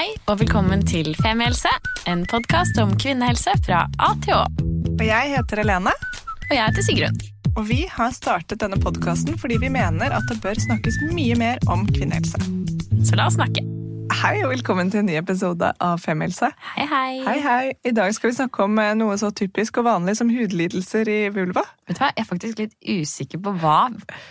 Hei og velkommen til Femihelse, en podkast om kvinnehelse fra A til Å. Og jeg heter Helene. Og jeg heter Sigrun. Og vi har startet denne podkasten fordi vi mener at det bør snakkes mye mer om kvinnehelse. Så la oss snakke. Hei og velkommen til en ny episode av Femihelse. Hei, hei. Hei, hei. I dag skal vi snakke om eh, noe så typisk og vanlig som hudlidelser i vulva. Vet du hva, Jeg er faktisk litt usikker på hva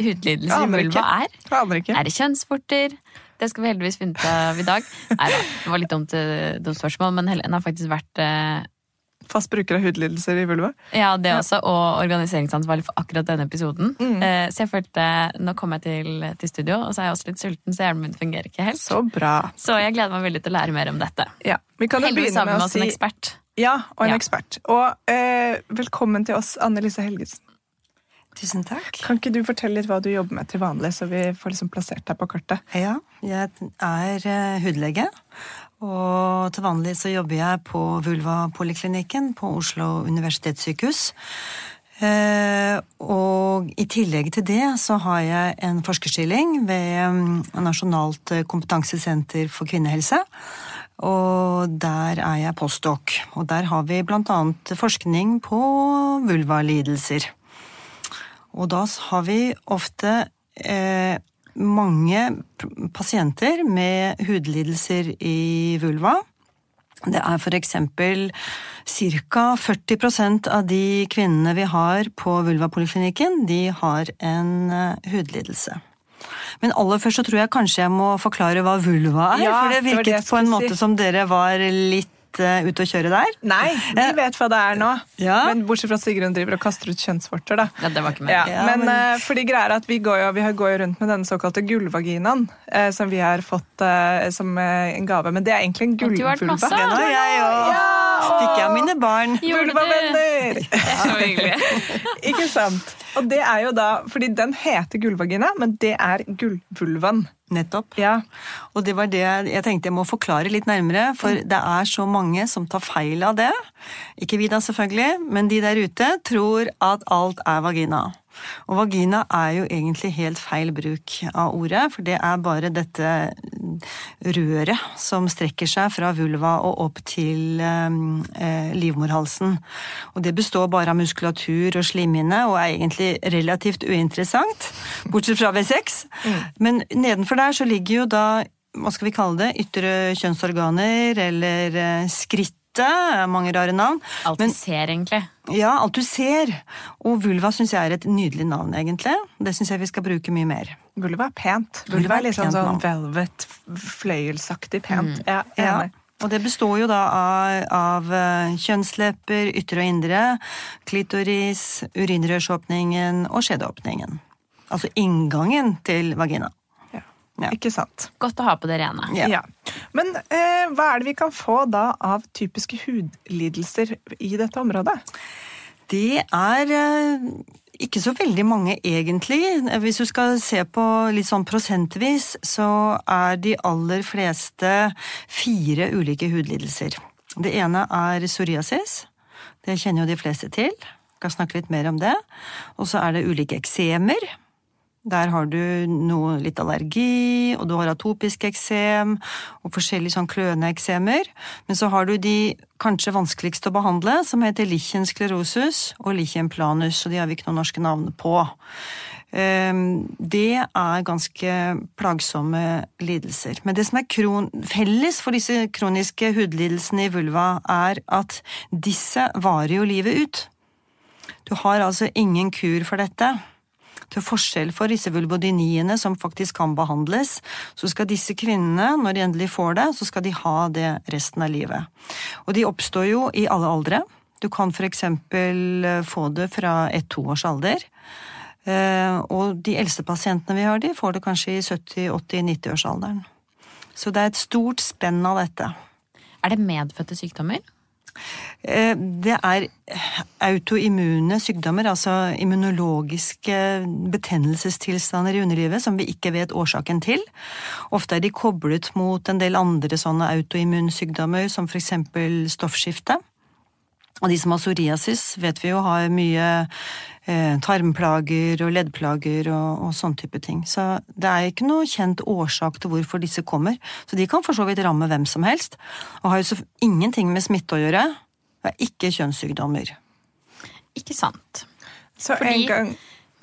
hudlidelser i vulva er. Jeg aner ikke. Er det kjønnsvorter? Det skal vi heldigvis finne ut av i dag. Neida, det var litt dumt, eh, dumt spørsmål, men Helene har faktisk vært eh, Fast bruker av hudlidelser i vulva. ja, det også, og organiseringsansvarlig for akkurat denne episoden. Mm. Eh, så jeg følte Nå kom jeg til, til studio, og så er jeg også litt sulten, så hjernen min fungerer ikke helt. Så bra. Så jeg gleder meg veldig til å lære mer om dette. Ja, Vi kan jo begynne med med å si... en ekspert. Ja, og en Ja. ekspert. Og eh, velkommen til oss, Anne Lise Helgesen. Tusen takk. Kan ikke du fortelle litt hva du jobber med til vanlig, så vi får liksom plassert deg på kartet? Ja, jeg er eh, hudlege. Og til vanlig så jobber jeg på Vulva-poliklinikken på Oslo universitetssykehus. Eh, og i tillegg til det så har jeg en forskerstilling ved mm, Nasjonalt kompetansesenter for kvinnehelse. Og der er jeg postdoc. Og der har vi blant annet forskning på vulvalidelser. Og da har vi ofte eh, mange pasienter med hudlidelser i vulva. Det er eksempel ca. 40% av de kvinnene vi har på vulvapoliklinikken, de har en eh, hudlidelse. Men aller først så tror jeg kanskje jeg må forklare hva vulva er, Ja, for det det det virket på en måte si. som dere var litt eh, ute å kjøre der. Nei, vi vet hva det er nå. Ja. Men Bortsett fra at Sigrun driver og kaster ut kjønnsvorter. da. Ja, det var ikke meg. Ja, Ja, men, men- eh, fordi greia er at vi går jo, vi går jo rundt med denne såkalte gullvaginaen, uh, som vi har fått eh, som eh, en gave. Men det er egentlig en Og gullvulva. Den har jeg òg. Ja, Fikk jeg av mine barn. Vulvavenner! Er så hyggelig. Ikke sant? Og det er jo da, fordi den heter gullvagina, men det er gullvulvaen. Nettopp. Ja. Og det var det jeg tenkte jeg må forklare litt nærmere, for det er så mange som tar feil av det. Ikke vi da, selvfølgelig, men de der ute tror at alt er vagina. Og vagina er jo egentlig helt feil bruk av ordet, for det er bare dette røret som strekker seg fra vulva og opp til eh, livmorhalsen. Og det består bare av muskulatur og slimhinne og er egentlig relativt uinteressant, bortsett fra V6. Men nedenfor der så ligger jo da hva skal vi kalle det, ytre kjønnsorganer eller eh, skrittet, mange rare navn. Alt vi ser, egentlig. Ja, alt du ser. Og vulva syns jeg er et nydelig navn, egentlig. Det syns jeg vi skal bruke mye mer. Vulva er pent. Vulva Vulva er litt sånn, sånn velvet, fløyelsaktig pent. Ja, Ja. enig. Og det består jo da av, av eh, kjønnslepper, ytre og indre, klitoris, urinrørsåpningen og skjedeåpningen. Altså inngangen til vagina. Ja. Ikke sant? Godt å ha på det rene. Ja. Ja. Men eh, hva er det vi kan få da av typiske hudlidelser i dette området? Det er eh, ikke så veldig mange, egentlig. Hvis du skal se på litt sånn prosentvis, så er de aller fleste fire ulike hudlidelser. Det ene er psoriasis. Det kjenner jo de fleste til. Jeg kan snakke litt mer om det. Og så er det ulike eksemer. Der har du noe litt allergi, og du har atopisk eksem, og forskjellige sånn kløende eksemer. Men så har du de kanskje vanskeligste å behandle, som heter lichen sclerosus og lichen planus, og de har vi ikke noen norske navn på. Ehm, Det er ganske plagsomme lidelser. Men det som er kron felles for disse kroniske hudlidelsene i vulva, er at disse varer jo livet ut. Du har altså ingen kur for dette. Til forskjell for disse vulvodyniene som faktisk kan behandles, så skal disse kvinnene, når de endelig får det, så skal de ha det resten av livet. Og de oppstår jo i alle aldre. Du kan eksempel eh, få det fra ett-to års alder. Eh, Og de eldste pasientene vi har, de får det kanskje i 70-80-90-årsalderen. Så det er et stort spenn av dette. Er det medfødte sykdommer? Eh, Det er autoimmune sykdommer, altså immunologiske betennelsestilstander i underlivet som vi ikke vet årsaken til. Ofte er de koblet mot en del andre sånne autoimmunsykdommer, som eksempel stoffskifte. Og de som har psoriasis, vet vi jo har mye eh, tarmplager og leddplager og, og sånn type ting. Så det er ikke noe kjent årsak til hvorfor disse kommer. Så de kan for så vidt ramme hvem som helst, og har jo så ingenting med smitte å gjøre. Det er ikke kjønnssykdommer. Ikke sant. Så Fordi- en gang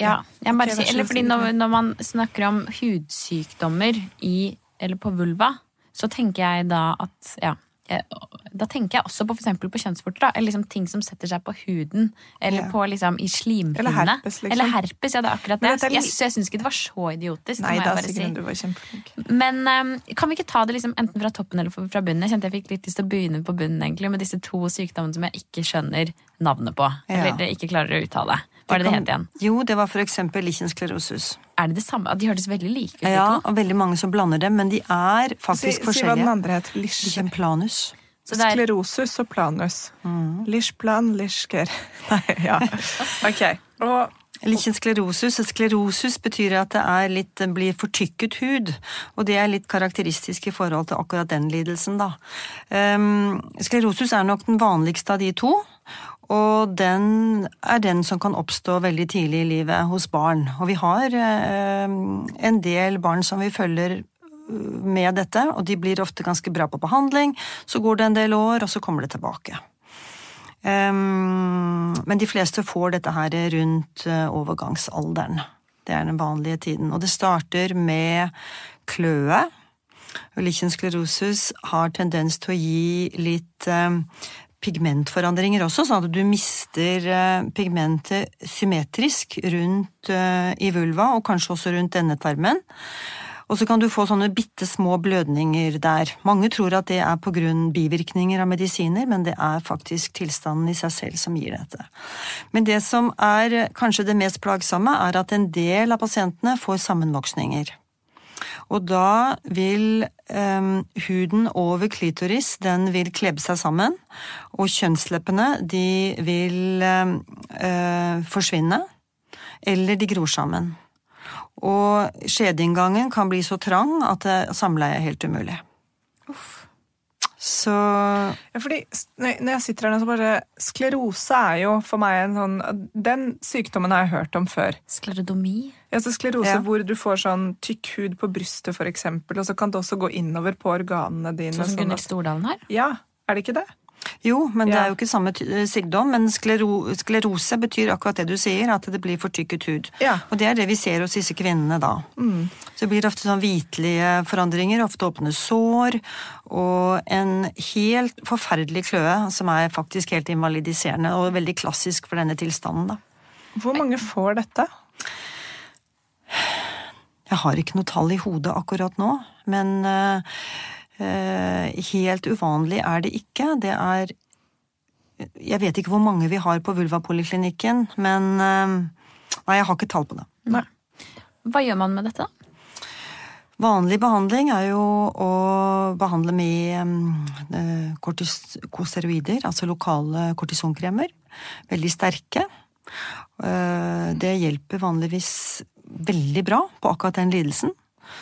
Ja, jeg bare sier, eller fordi når, når man snakker om hudsykdommer i, eller på vulva, så tenker jeg da at ja, da tenker jeg også på for på kjønnsvorter. Eller liksom ting som setter seg på huden. Eller Ja. på liksom i slimhinne. Eller herpes, liksom. Eller herpes, ja, det er akkurat det. er Jeg, jeg syns ikke det var så idiotisk. Nei da, si. Du var kjempeflink. Men um, kan vi ikke ta det liksom enten fra toppen eller fra bunnen? Jeg kjente jeg fikk litt lyst til å begynne på bunnen egentlig, med disse to sykdommene som jeg ikke skjønner navnet på. Eller ikke klarer å uttale. Hva er det det het igjen? Jo, det var for eksempel lichensklerosus. Er det det samme? De hørtes veldig like ut. Ja, og veldig mange som blander dem, men de er Si, forskjellige. si hva den andre het. Lichemplanus. Så det er- Sklerosus og planus. Mm. Lichplan, lichker. Nei, ja. Ok. Og Lichensklerosus. Sklerosus betyr at det er litt, det blir fortykket hud, og det er litt karakteristisk i forhold til akkurat den lidelsen, da. Um, sklerosus er nok den vanligste av de to. Og den er den som kan oppstå veldig tidlig i livet hos barn. Og vi har eh, en del barn som vi følger eh, med dette, og de blir ofte ganske bra på behandling. Så går det en del år, og så kommer det tilbake. Um, men de fleste får dette her rundt eh, overgangsalderen. Det er den vanlige tiden. Og det starter med kløe. Lichen sklerosus har tendens til å gi litt pigmentforandringer også, sånn at du mister eh, pigmentet symmetrisk rundt eh, i vulva, og kanskje også rundt endetarmen. Og så kan du få sånne bitte små blødninger der. Mange tror at det er på grunn bivirkninger av medisiner, men det er faktisk tilstanden i seg selv som gir dette. Men det som er kanskje det mest plagsomme, er at en del av pasientene får sammenvoksninger. Og da vil em, huden over klitoris den vil klebe seg sammen, og kjønnsleppene de vil eh, forsvinne, eller de gror sammen. Og skjedeinngangen kan bli så trang at samleie er helt umulig. Så Ja, fordi når når jeg sitter her nå, så bare Sklerose er jo for meg en sånn Den sykdommen har jeg hørt om før. Sklerodomi? Ja, så sklerose Ja. hvor du får sånn tykk hud på brystet, for eksempel, og så kan det også gå innover på organene dine. Sånn som sånn Gunhild Stordalen har? Ja, er det ikke det? jo, men det er jo ikke samme eh, sykdom. Men sklero, sklerose betyr akkurat det du sier, at det blir fortykket hud. Ja. Og det er det vi ser hos disse kvinnene da. Så det blir ofte sånn hvitlige forandringer, ofte åpne sår, og en helt forferdelig kløe som er faktisk helt invalidiserende og veldig klassisk for denne tilstanden, da. Hvor mange får dette? Jeg har ikke noe tall i hodet akkurat nå, men eh, helt uvanlig er det ikke. Det er Jeg vet ikke hvor mange vi har på Vulvapoliklinikken, men eh, Nei, jeg har ikke tall på det. Nei. Hva gjør man med dette? da? Vanlig behandling er jo å behandle med eh, kortikosteroider, altså lokale kortisonkremer. Veldig sterke. Det hjelper vanligvis veldig bra på akkurat den lidelsen.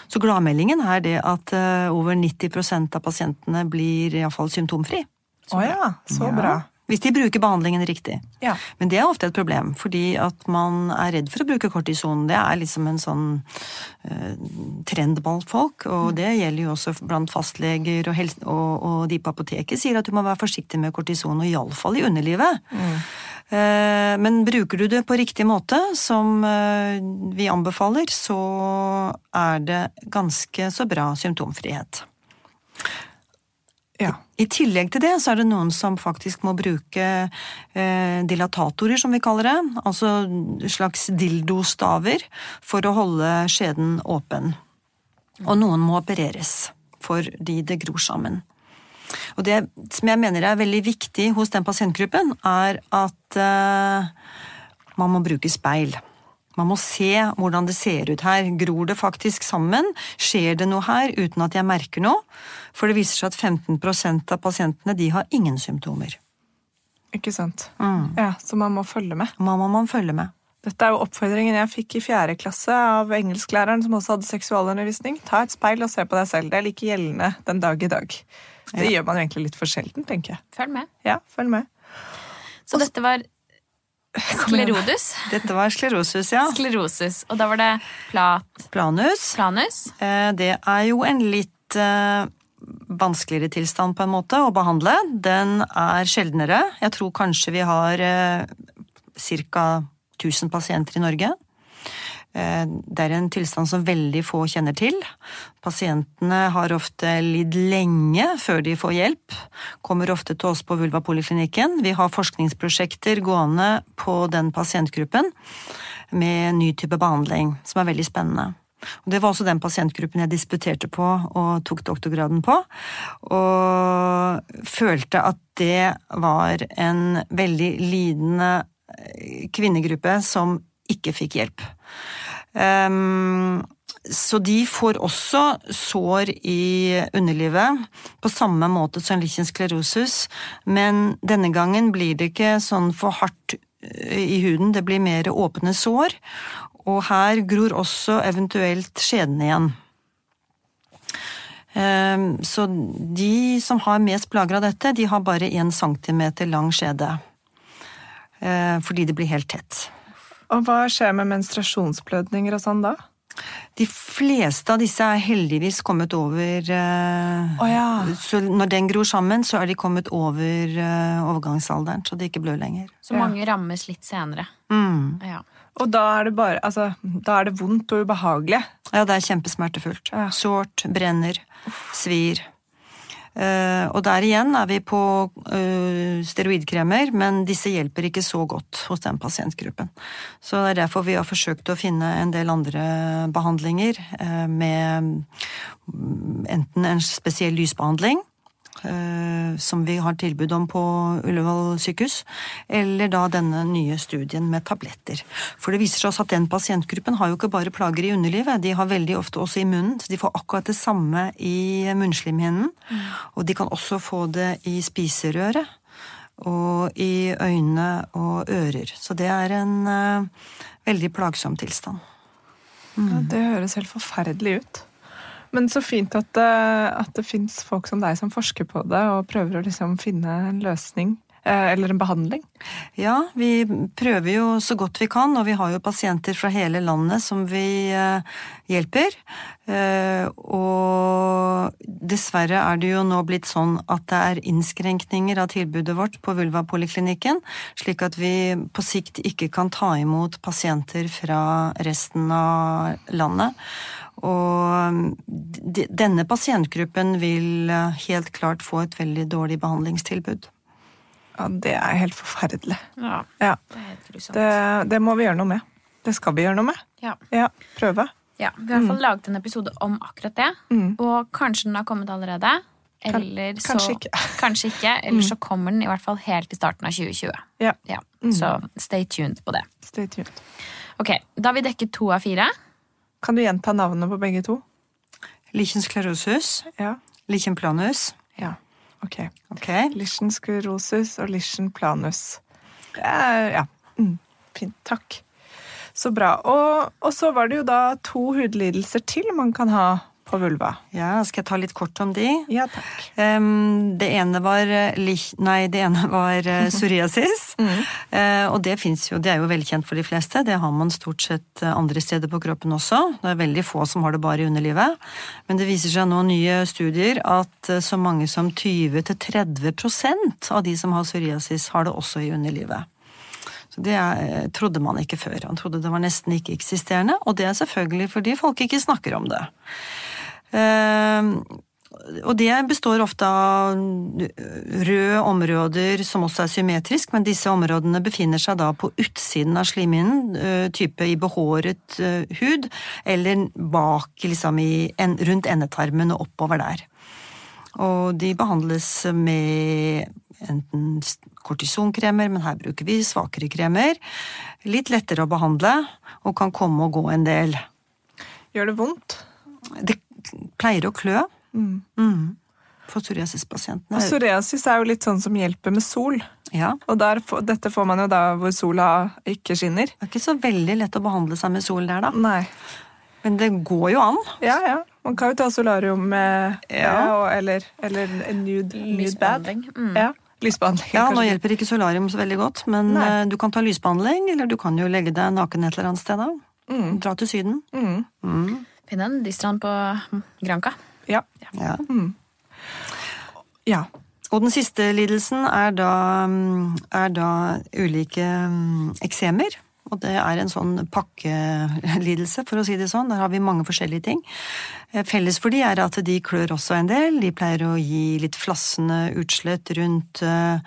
Så gladmeldingen er det at eh, over 90% av pasientene blir iallfall symptomfri. Å ja, så Ja. bra. Hvis de bruker behandlingen riktig. Ja. Men det er ofte et problem, fordi at man er redd for å bruke kortison. Det er liksom en sånn eh, trend blant folk, og det gjelder jo også blant fastleger og, helse, og, og de på apoteket sier at du må være forsiktig med kortison, og iallfall i underlivet. Eh, men bruker du det på riktig måte, som eh, vi anbefaler, så er det ganske så bra symptomfrihet. ja. I tillegg til det så er det noen som faktisk må bruke eh, dilatatorer, som vi kaller det. Altså slags dildostaver for å holde skjeden åpen. Og noen må opereres fordi det gror sammen. Og det som jeg mener er veldig viktig hos den pasientgruppen, er at eh, man må bruke speil. Man må se hvordan det ser ut her. Gror det faktisk sammen? Skjer det noe her uten at jeg merker noe? For det viser seg at 15% av pasientene de har ingen symptomer. Ikke sant. Mm. Ja, Så man må følge med. Man må man følge med. Dette er jo oppfordringen jeg fikk i fjerde klasse av engelsklæreren som også hadde seksualundervisning. Ta et speil og se på deg selv. Det er like gjeldende den dag i dag. Det gjør man jo egentlig litt for sjelden, tenker jeg. Følg med. Ja, følg med. Så dette var sklerodus. Dette var sklerosus, ja. Sklerosus. Og da var det plat Planus. planus. Eh, Det er jo en litt eh, vanskeligere tilstand på en måte å behandle. Den er sjeldnere. Jeg tror kanskje vi har eh, ca. 1000 pasienter i Norge. Eh, Det er en tilstand som veldig få kjenner til. Pasientene har ofte lidd lenge før de får hjelp. Kommer ofte til oss på Vulvapoliklinikken. Vi har forskningsprosjekter gående på den pasientgruppen med ny type behandling, som er veldig spennende. Det var også den pasientgruppen jeg disputerte på og tok doktorgraden på. Og følte at det var en veldig lidende eh, kvinnegruppe som ikke fikk hjelp. Ehm, så de får også sår i underlivet, på samme måte som lichen sklerosus, men denne gangen blir det ikke sånn for hardt eh, i huden, det blir mer åpne sår, og her gror også eventuelt skjeden igjen. Ehm, Så de som har mest plager av dette, de har bare én centimeter lang skjede. Eh, Fordi det blir helt tett. Og hva skjer med menstruasjonsblødninger og sånn da? De fleste av disse er heldigvis kommet over eh, Å ja. Så når den gror sammen, så er de kommet over eh, overgangsalderen, så de ikke blør lenger. Så mange rammes litt senere. Mm. Ja. Og da er det bare Altså, da er det vondt og ubehagelig. Ja, det er kjempesmertefullt. Ja. Sårt, brenner, svir. Eh, og der igjen er vi på eh, steroidkremer, men disse hjelper ikke så godt hos den pasientgruppen. Så det er derfor vi har forsøkt å finne en del andre behandlinger eh, med mm, enten en spesiell lysbehandling, eh, som vi har tilbud om på Ullevål sykehus, eller da denne nye studien med tabletter. For det viser seg at den pasientgruppen har jo ikke bare plager i underlivet, de har veldig ofte også i munnen, så de får akkurat det samme i munnslimhinnen. Og de kan også få det i spiserøret, og i øyne og ører. Så det er en uh, veldig plagsom tilstand. Ja, det høres helt forferdelig ut. Men så fint at, det- at det fins folk som deg som forsker på det og prøver å liksom finne en løsning. eh, Eller en behandling. Ja, vi prøver jo så godt vi kan, og vi har jo pasienter fra hele landet som vi eh, hjelper. Eh, og dessverre er det jo nå blitt sånn at det er innskrenkninger av tilbudet vårt på Vulvapoliklinikken, slik at vi på sikt ikke kan ta imot pasienter fra resten av landet. Og denne pasientgruppen vil eh, helt klart få et veldig dårlig behandlingstilbud. Ja, Det er helt forferdelig. ja. Ja, Det er helt grusomt. det, det må vi gjøre noe med. Det skal vi gjøre noe med. Ja. Ja, prøve. Ja, Vi har i hvert fall laget en episode om akkurat det. Mm. Og kanskje den har kommet allerede. Eller så, kanskje ikke. kanskje ikke. Eller så kommer den i hvert fall helt i starten av 2020. Ja, Ja, Så stay tuned på det. stay tuned. Ok, Da har vi dekket to av fire. Kan du gjenta navnet på begge to? Lichen sklerosus, Ja. lichen planus. ja. Ok. okay. Lichen sklerosus og lichen planus. Det er, ja. Mm, fint. Takk. Så bra. Og, og så var det jo da to hudlidelser til man kan ha på vulva. Ja, skal jeg ta litt kort om de? Ja, takk. Um, det ene var eh. Nei, det ene var psoriasis. psoriasis. uh, og det fins jo, det er jo velkjent for de fleste. Det har man stort sett eh, andre steder på kroppen også. Det er veldig få som har det bare i underlivet. Men det viser seg nå nye studier at eh, så mange som 20-30% av de som har psoriasis, har det også i underlivet. Det er, trodde man ikke før. Han trodde det var nesten ikke eksisterende, og det er selvfølgelig fordi folk ikke snakker om det. Eh, og det består ofte av røde områder som også er symmetrisk, men disse områdene befinner seg da på utsiden av slimhinnen, eh, type i behåret eh, hud, eller bak, liksom i, rundt endetarmen og oppover der. Og de behandles med enten kortisonkremer, men her bruker vi svakere kremer. Litt lettere å behandle, og kan komme og gå en del. Gjør det vondt? Det pleier å klø. Mm. Mm. For psoriasispasientene. Og psoriasis er jo litt sånn som hjelper med sol. Ja. Og der, dette får man jo da hvor sola ikke skinner. Det er ikke så veldig lett å behandle seg med sol der, da. Nei. Men det går jo an. Ja, ja. Man kan jo ta solarium med, Ja. og, eller, eller en nude, nude bad. Mm. Ja. Lysbehandling. Ja, nå hjelper ikke solarium så veldig godt, men Nei. eh, du kan ta lysbehandling, eller du kan jo legge deg naken et eller annet sted da. Dra til Syden. Mm. Mm. Finne en distrand på granka Granca. Ja. Ja. ja. Og den siste lidelsen er da, mm, er da ulike mm, eksemer. Og det er en sånn pakkelidelse, for å si det sånn. Der har vi mange forskjellige ting. Eh, Felles for de er at de klør også en del. De pleier å gi litt flassende utslett rundt eh,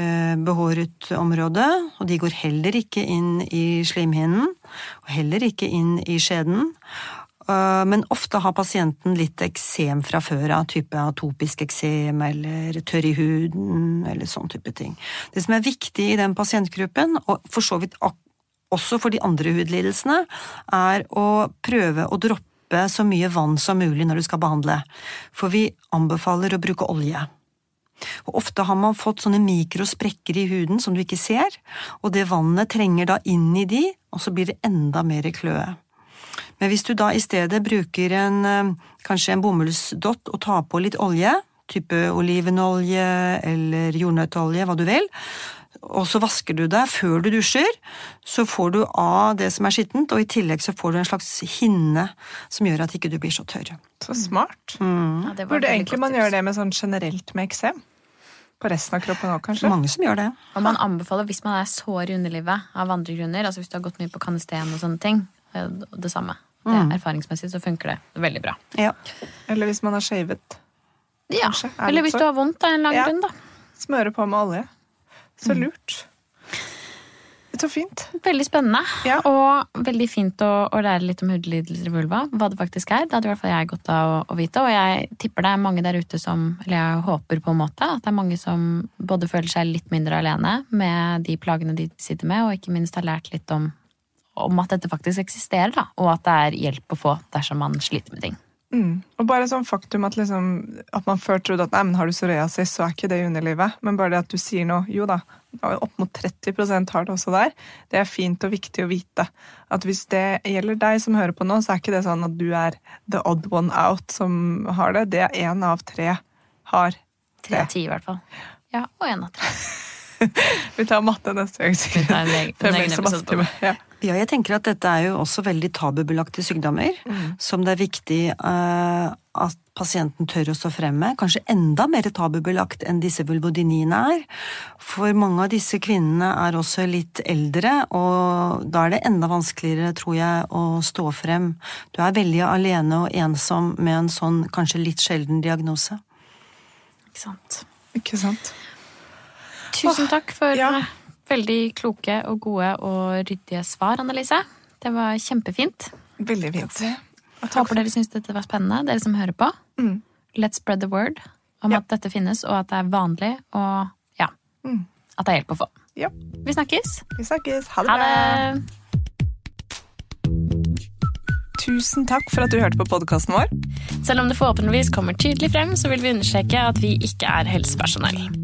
eh, behåret område. Og de går heller ikke inn i slimhinnen, og heller ikke inn i skjeden. Men ofte har pasienten litt eksem fra før av, type atopisk eksem eller tørr i huden eller sånn type ting. Det som er viktig i den pasientgruppen, og for så vidt ak- også for de andre hudlidelsene, er å prøve å droppe så mye vann som mulig når du skal behandle. For vi anbefaler å bruke olje. Og ofte har man fått sånne mikrosprekker i huden som du ikke ser, og det vannet trenger da inn i de, og så blir det enda mer kløe. Men hvis du da i stedet bruker en, eh, kanskje en bomullsdott og tar på litt olje, type olivenolje eller jordnøttolje, hva du vil, og så vasker du deg før du dusjer, så får du av det som er skittent, og i tillegg så får du en slags hinne som gjør at ikke du blir så tørr. Så smart. Ja, det Burde egentlig man gjøre det med sånn generelt med eksem? På resten av kroppen òg, kanskje? Mange som gjør det. Og man anbefaler hvis man er sår i underlivet av andre grunner, altså hvis du har gått mye på kanesten og sånne ting, eh, det samme. Det, erfaringsmessig så funker det veldig bra. Ja. Eller hvis man har shavet. Ja, er Eller hvis du har vondt av en lang Ja. grunn, da. Smøre på med olje. Så lurt. Så fint. Veldig spennende. Ja. Og veldig fint å, å lære litt om hudlidelser i vulva. Hva det faktisk er. Det hadde i hvert fall jeg godt av å, å vite. Og jeg tipper det er mange der ute som Eller jeg håper på en måte at det er mange som både føler seg litt mindre alene med de plagene de sitter med, og ikke minst har lært litt om, om at dette faktisk eksisterer, da. Og at det er hjelp å få dersom man sliter med ting. Mm. Og bare sånn faktum at, liksom, at man før trodde at nei, men har du psoriasis, så er ikke det i underlivet. Men bare det at du sier noe, jo da, opp mot 30 har det også der. Det er fint og viktig å vite. At hvis det gjelder deg som hører på nå, så er ikke det sånn at du er the odd one out som har det. Det er én av tre har Tre av ti, i hvert fall. Ja, og én av tre. Vi tar matte neste gang. Vi tar en egen- en egen episode på. Ja. Ja, jeg tenker at dette er jo også veldig tabubelagte sykdommer, som det er viktig uh, at pasienten tør å stå frem med. Kanskje enda mer tabubelagt enn disse vulvodyniene er. For mange av disse kvinnene er også litt eldre, og da er det enda vanskeligere, tror jeg, å stå frem. Du er veldig alene og ensom med en sånn kanskje litt sjelden diagnose. Ikke sant. Ikke sant? Tusen takk for ja. veldig kloke og gode og ryddige svar, Annelise. Det var kjempefint. Veldig fint. Og takk Håper dere syns dette var spennende, dere som hører på. Mm. Let's spread the word om Ja. at dette finnes, og at det er vanlig, og ja, Mm. at det er hjelp å få. Ja, Vi snakkes. vi snakkes. Ha det Ha bra. det! Tusen takk for at du hørte på podkasten vår. Selv om det forhåpentligvis kommer tydelig frem, så vil vi understreke at vi ikke er helsepersonell.